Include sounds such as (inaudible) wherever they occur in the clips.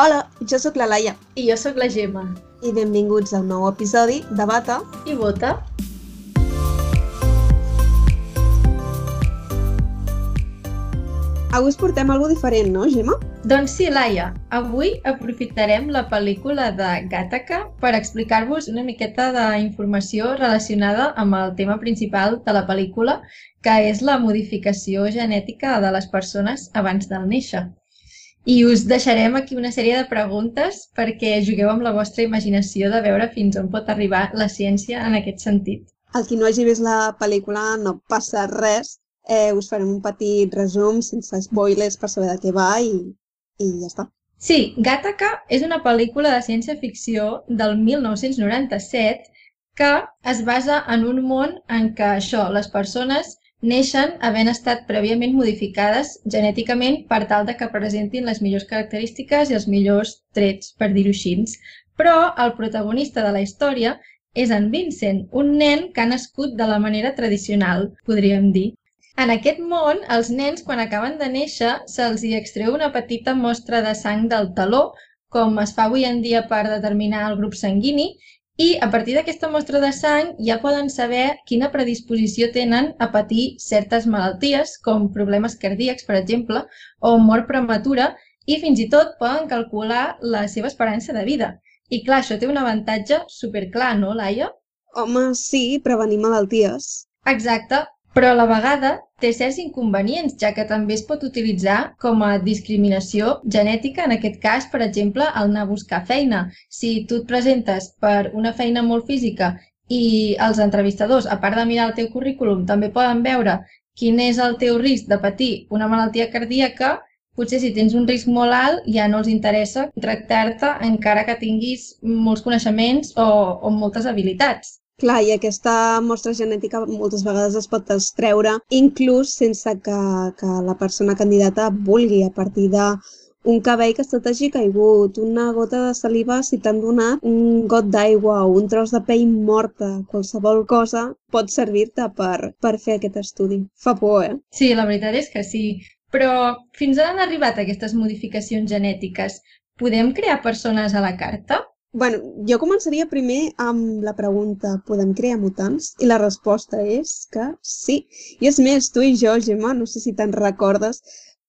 Hola, jo sóc la Laia I jo sóc la Gemma. i benvinguts a un nou episodi de Bata. I vota. Avui us portem alguna diferent, no, Gemma? Doncs sí, Laia, avui aprofitarem la pel·lícula de Gattaca per explicar-vos una miqueta d'informació relacionada amb el tema principal de la pel·lícula, que és la modificació genètica de les persones abans del néixer. I us deixarem aquí una sèrie de preguntes perquè jugueu amb la vostra imaginació de veure fins on pot arribar la ciència en aquest sentit. El qui no hagi vist la pel·lícula no passa res. Eh, us farem un petit resum sense spoilers per saber de què va i, i ja està. Sí, Gattaca és una pel·lícula de ciència-ficció del 1997 que es basa en un món en què això, les persones neixen havent estat prèviament modificades genèticament per tal de que presentin les millors característiques i els millors trets, per dir-ho així. Però el protagonista de la història és en Vincent, un nen que ha nascut de la manera tradicional, podríem dir. En aquest món, els nens, quan acaben de néixer, se'ls hi extreu una petita mostra de sang del taló, com es fa avui en dia per determinar el grup sanguini, i a partir d'aquesta mostra de sang ja poden saber quina predisposició tenen a patir certes malalties, com problemes cardíacs, per exemple, o mort prematura, i fins i tot poden calcular la seva esperança de vida. I clar, això té un avantatge superclar, no, Laia? Home, sí, prevenir malalties. Exacte, però a la vegada té certs inconvenients, ja que també es pot utilitzar com a discriminació genètica, en aquest cas, per exemple, al anar a buscar feina. Si tu et presentes per una feina molt física i els entrevistadors, a part de mirar el teu currículum, també poden veure quin és el teu risc de patir una malaltia cardíaca, potser si tens un risc molt alt ja no els interessa tractar-te encara que tinguis molts coneixements o, o moltes habilitats. Clar, i aquesta mostra genètica moltes vegades es pot extreure inclús sense que, que la persona candidata vulgui a partir de un cabell que se t'hagi caigut, una gota de saliva si t'han donat un got d'aigua o un tros de pell morta, qualsevol cosa pot servir-te per, per fer aquest estudi. Fa por, eh? Sí, la veritat és que sí. Però fins on han arribat aquestes modificacions genètiques? Podem crear persones a la carta? Bueno, jo començaria primer amb la pregunta, podem crear mutants? I la resposta és que sí. I és més, tu i jo, Gemma, no sé si te'n recordes,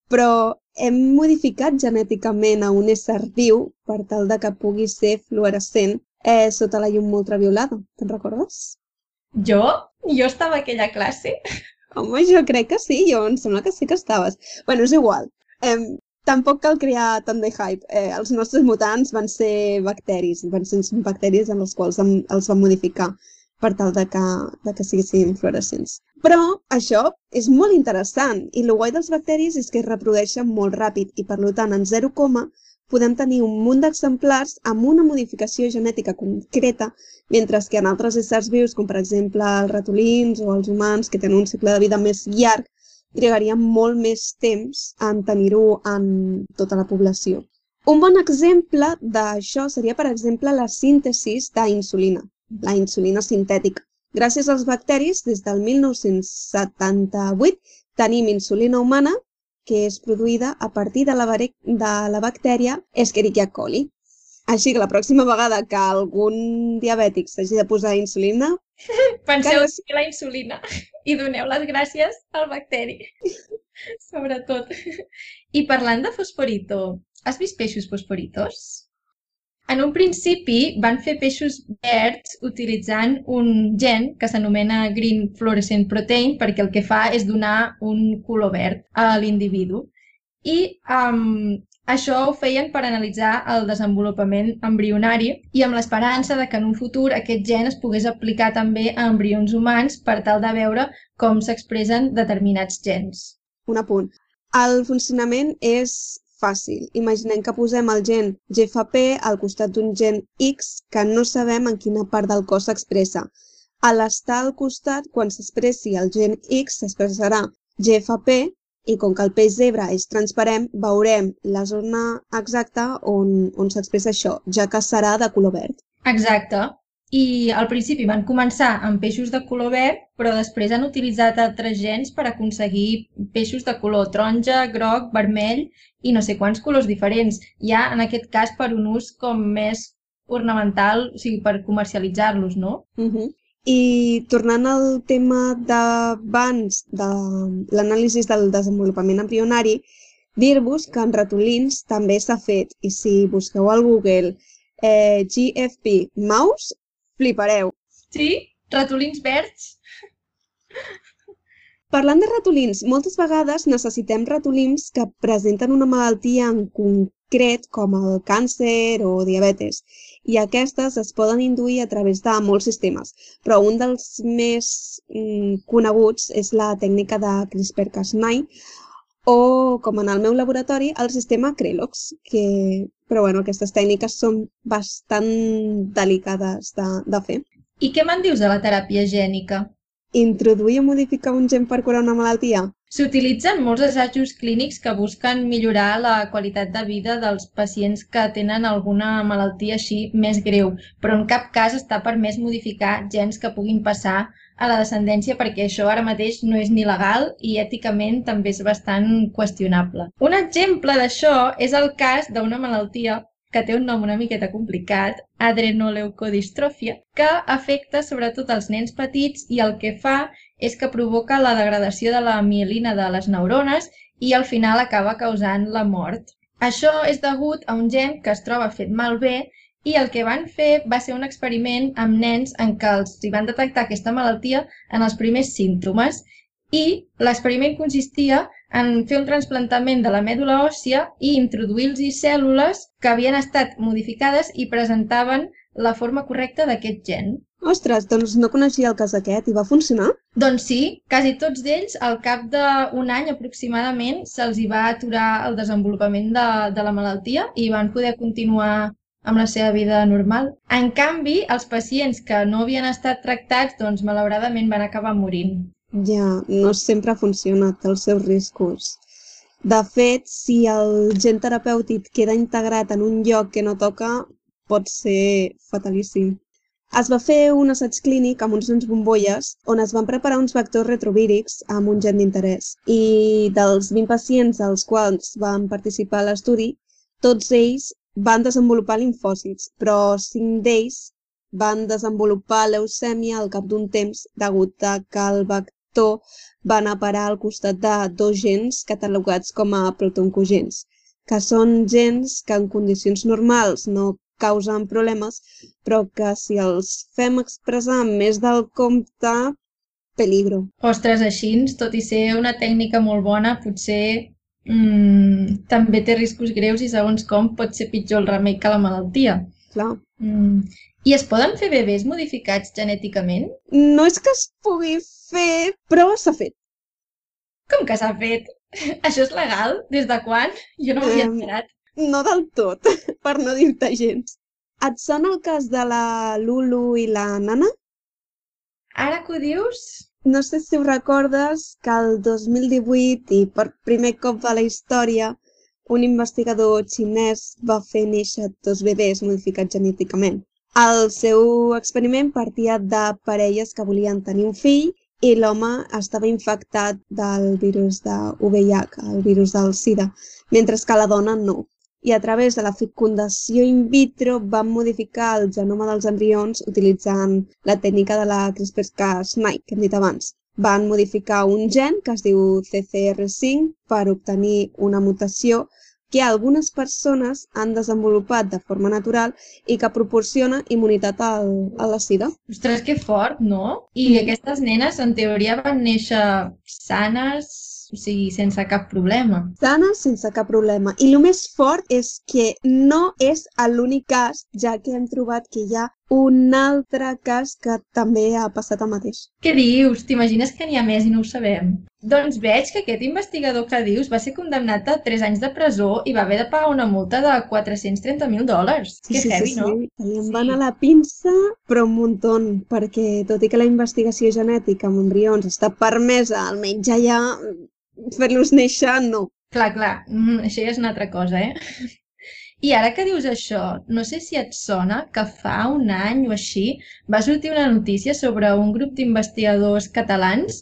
però hem modificat genèticament a un ésser viu per tal de que pugui ser fluorescent eh, sota la llum ultraviolada. Te'n recordes? Jo? Jo estava a aquella classe. Home, jo crec que sí, jo em sembla que sí que estaves. Bueno, és igual. Eh, tampoc cal crear tant de hype. Eh, els nostres mutants van ser bacteris, van ser bacteris en els quals els van modificar per tal de que, de que siguessin fluorescents. Però això és molt interessant i el guai dels bacteris és que es reprodueixen molt ràpid i per tant en 0, podem tenir un munt d'exemplars amb una modificació genètica concreta, mentre que en altres éssers vius, com per exemple els ratolins o els humans, que tenen un cicle de vida més llarg, trigaria molt més temps en tenir-ho en tota la població. Un bon exemple d'això seria, per exemple, la síntesi d'insulina, la insulina sintètica. Gràcies als bacteris, des del 1978 tenim insulina humana que és produïda a partir de la, de la bactèria Escherichia coli. Així que la pròxima vegada que algun diabètic s'hagi de posar insulina... (laughs) Penseu que la insulina i doneu les gràcies al bacteri, (laughs) sobretot. I parlant de fosforito, has vist peixos fosforitos? En un principi van fer peixos verds utilitzant un gen que s'anomena Green Fluorescent Protein perquè el que fa és donar un color verd a l'individu. I um, això ho feien per analitzar el desenvolupament embrionari i amb l'esperança de que en un futur aquest gen es pogués aplicar també a embrions humans per tal de veure com s'expressen determinats gens. Un apunt. El funcionament és fàcil. Imaginem que posem el gen GFP al costat d'un gen X que no sabem en quina part del cos s'expressa. A l'estar al costat, quan s'expressi el gen X, s'expressarà GFP i com que el peix zebra és transparent, veurem la zona exacta on, on s'expressa això, ja que serà de color verd. Exacte. i al principi van començar amb peixos de color verd, però després han utilitzat altres gens per aconseguir peixos de color taronja, groc, vermell i no sé quants colors diferents, ja en aquest cas per un ús com més ornamental, o sigui, per comercialitzar-los, no? Uh -huh. I tornant al tema d'abans de l'anàlisi del desenvolupament embrionari, dir-vos que en ratolins també s'ha fet i si busqueu al Google eh, GFP mouse Flipareu. Sí? Ratolins verds? Parlant de ratolins, moltes vegades necessitem ratolins que presenten una malaltia en concret com el càncer o diabetes i aquestes es poden induir a través de molts sistemes, però un dels més mm, coneguts és la tècnica de CRISPR-Cas9 o, com en el meu laboratori, el sistema Crelox, que... però bueno, aquestes tècniques són bastant delicades de, de fer. I què me'n dius de la teràpia gènica? Introduir o modificar un gen per curar una malaltia? S'utilitzen molts assajos clínics que busquen millorar la qualitat de vida dels pacients que tenen alguna malaltia així més greu, però en cap cas està permès modificar gens que puguin passar a la descendència perquè això ara mateix no és ni legal i èticament també és bastant qüestionable. Un exemple d'això és el cas d'una malaltia que té un nom una miqueta complicat, adrenoleucodistròfia, que afecta sobretot els nens petits i el que fa és que provoca la degradació de la mielina de les neurones i al final acaba causant la mort. Això és degut a un gen que es troba fet malbé i el que van fer va ser un experiment amb nens en què els hi van detectar aquesta malaltia en els primers símptomes i l'experiment consistia en fer un transplantament de la mèdula òssia i introduir-los cèl·lules que havien estat modificades i presentaven la forma correcta d'aquest gen. Ostres, doncs no coneixia el cas aquest i va funcionar? Doncs sí, quasi tots d'ells, al cap d'un any aproximadament, se'ls hi va aturar el desenvolupament de, de la malaltia i van poder continuar amb la seva vida normal. En canvi, els pacients que no havien estat tractats, doncs malauradament van acabar morint. Ja, no sempre funciona, té els seus riscos. De fet, si el gen terapèutic queda integrat en un lloc que no toca, pot ser fatalíssim. Es va fer un assaig clínic amb uns nens bombolles on es van preparar uns vectors retrovírics amb un gen d'interès. I dels 20 pacients als quals van participar a l'estudi, tots ells van desenvolupar linfòcits, però 5 d'ells van desenvolupar leucèmia al cap d'un temps degut a que el vector sector va anar a parar al costat de dos gens catalogats com a protoncogens, que són gens que en condicions normals no causen problemes, però que si els fem expressar més del compte, peligro. Ostres, així, tot i ser una tècnica molt bona, potser mm, també té riscos greus i segons com pot ser pitjor el remei que la malaltia. Clar. Mm. I es poden fer bebès modificats genèticament? No és que es pugui fer, però s'ha fet. Com que s'ha fet? (laughs) Això és legal? Des de quan? Jo no m'havia enterat. Um, no del tot, (laughs) per no dir-te gens. Et sona el cas de la Lulu i la Nana? Ara que ho dius... No sé si ho recordes que el 2018 i per primer cop de la història un investigador xinès va fer néixer dos bebès modificats genèticament. El seu experiment partia de parelles que volien tenir un fill i l'home estava infectat del virus de VIH, el virus del SIDA, mentre que la dona no. I a través de la fecundació in vitro van modificar el genoma dels embrions utilitzant la tècnica de la CRISPR-Cas9, que hem dit abans. Van modificar un gen que es diu CCR5 per obtenir una mutació que algunes persones han desenvolupat de forma natural i que proporciona immunitat al, a la sida. Ostres, que fort, no? I mm. aquestes nenes, en teoria, van néixer sanes, o sigui, sense cap problema. Sana sense cap problema. I el més fort és que no és l'únic cas, ja que hem trobat que hi ha un altre cas que també ha passat el mateix. Què dius? T'imagines que n'hi ha més i no ho sabem? Doncs veig que aquest investigador que dius va ser condemnat a 3 anys de presó i va haver de pagar una multa de 430.000 dòlars. Sí, que sí, heavy, sí, no? Sí. Li em Sí. van a la pinça, però un muntó, perquè tot i que la investigació genètica amb embrions està permesa, almenys ja fer-los néixer, no. Clar, clar, mm, això ja és una altra cosa, eh? I ara que dius això, no sé si et sona que fa un any o així va sortir una notícia sobre un grup d'investigadors catalans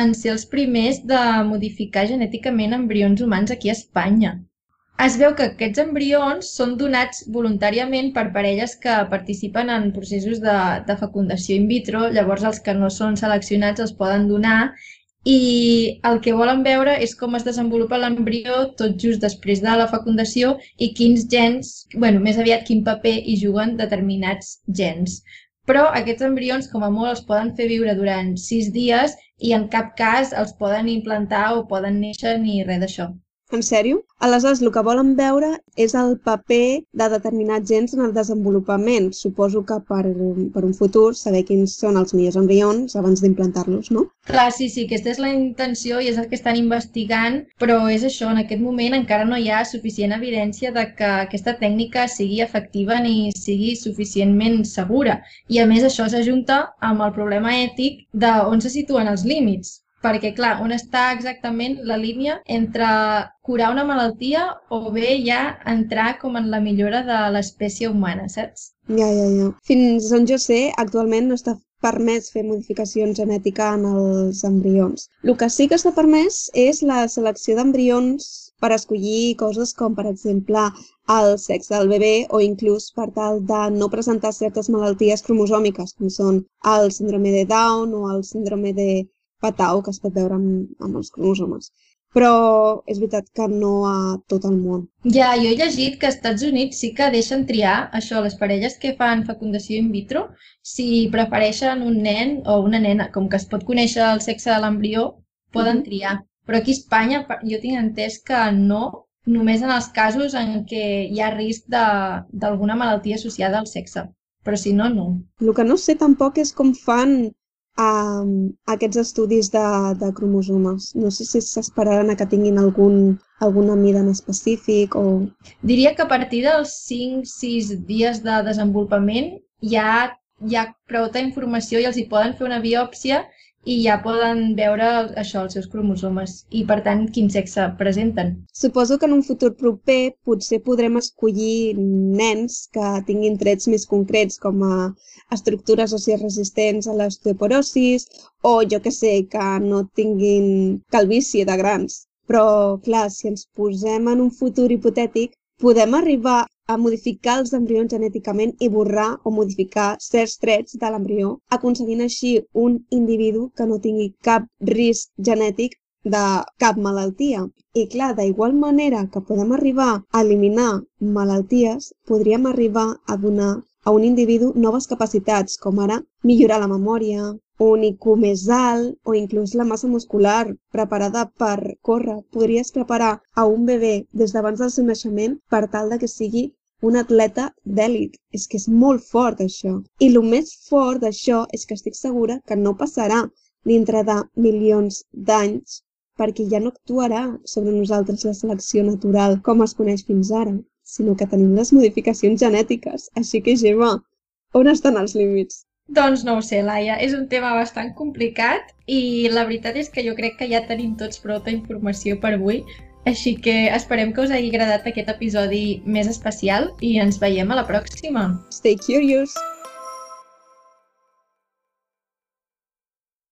en ser els primers de modificar genèticament embrions humans aquí a Espanya. Es veu que aquests embrions són donats voluntàriament per parelles que participen en processos de, de fecundació in vitro, llavors els que no són seleccionats els poden donar i el que volen veure és com es desenvolupa l'embrió tot just després de la fecundació i quins gens, bueno, més aviat quin paper hi juguen determinats gens. Però aquests embrions, com a molt, els poden fer viure durant sis dies i en cap cas els poden implantar o poden néixer ni res d'això. En sèrio? Aleshores, el que volen veure és el paper de determinats gens en el desenvolupament. Suposo que per, per un futur saber quins són els millors embrions abans d'implantar-los, no? Clar, sí, sí, aquesta és la intenció i és el que estan investigant, però és això, en aquest moment encara no hi ha suficient evidència de que aquesta tècnica sigui efectiva ni sigui suficientment segura. I a més això s'ajunta amb el problema ètic de on se situen els límits perquè, clar, on està exactament la línia entre curar una malaltia o bé ja entrar com en la millora de l'espècie humana, saps? Ja, ja, ja. Fins on jo sé, actualment no està permès fer modificacions genètica en els embrions. El que sí que està permès és la selecció d'embrions per escollir coses com, per exemple, el sexe del bebè o inclús per tal de no presentar certes malalties cromosòmiques, com són el síndrome de Down o el síndrome de patau que es pot veure amb, amb els cromosomes. Però és veritat que no a tot el món. Ja, jo he llegit que als Estats Units sí que deixen triar això, les parelles que fan fecundació in vitro, si prefereixen un nen o una nena, com que es pot conèixer el sexe de l'embrió, poden -hmm. triar. Però aquí a Espanya jo tinc entès que no, només en els casos en què hi ha risc d'alguna malaltia associada al sexe. Però si no, no. El que no sé tampoc és com fan a, aquests estudis de, de cromosomes. No sé si s'esperaran a que tinguin algun, alguna mida en específic o... Diria que a partir dels 5-6 dies de desenvolupament ja hi ha prou informació i els hi poden fer una biòpsia i ja poden veure això, els seus cromosomes i, per tant, quin sexe presenten. Suposo que en un futur proper potser podrem escollir nens que tinguin trets més concrets com a estructures òssies resistents a l'osteoporosis o, jo que sé, que no tinguin calvície de grans. Però, clar, si ens posem en un futur hipotètic, podem arribar a modificar els embrions genèticament i borrar o modificar certs trets de l'embrió, aconseguint així un individu que no tingui cap risc genètic de cap malaltia. I clar, d'igual manera que podem arribar a eliminar malalties, podríem arribar a donar a un individu noves capacitats, com ara millorar la memòria, un IQ més alt o inclús la massa muscular preparada per córrer. Podries preparar a un bebè des d'abans del seu naixement per tal de que sigui un atleta d'èlit. És que és molt fort això. I el més fort d'això és que estic segura que no passarà dintre de milions d'anys perquè ja no actuarà sobre nosaltres la selecció natural com es coneix fins ara, sinó que tenim les modificacions genètiques. Així que, Gemma, on estan els límits? Doncs no ho sé, Laia, és un tema bastant complicat i la veritat és que jo crec que ja tenim tots prou informació per avui, així que esperem que us hagi agradat aquest episodi més especial i ens veiem a la pròxima. Stay curious!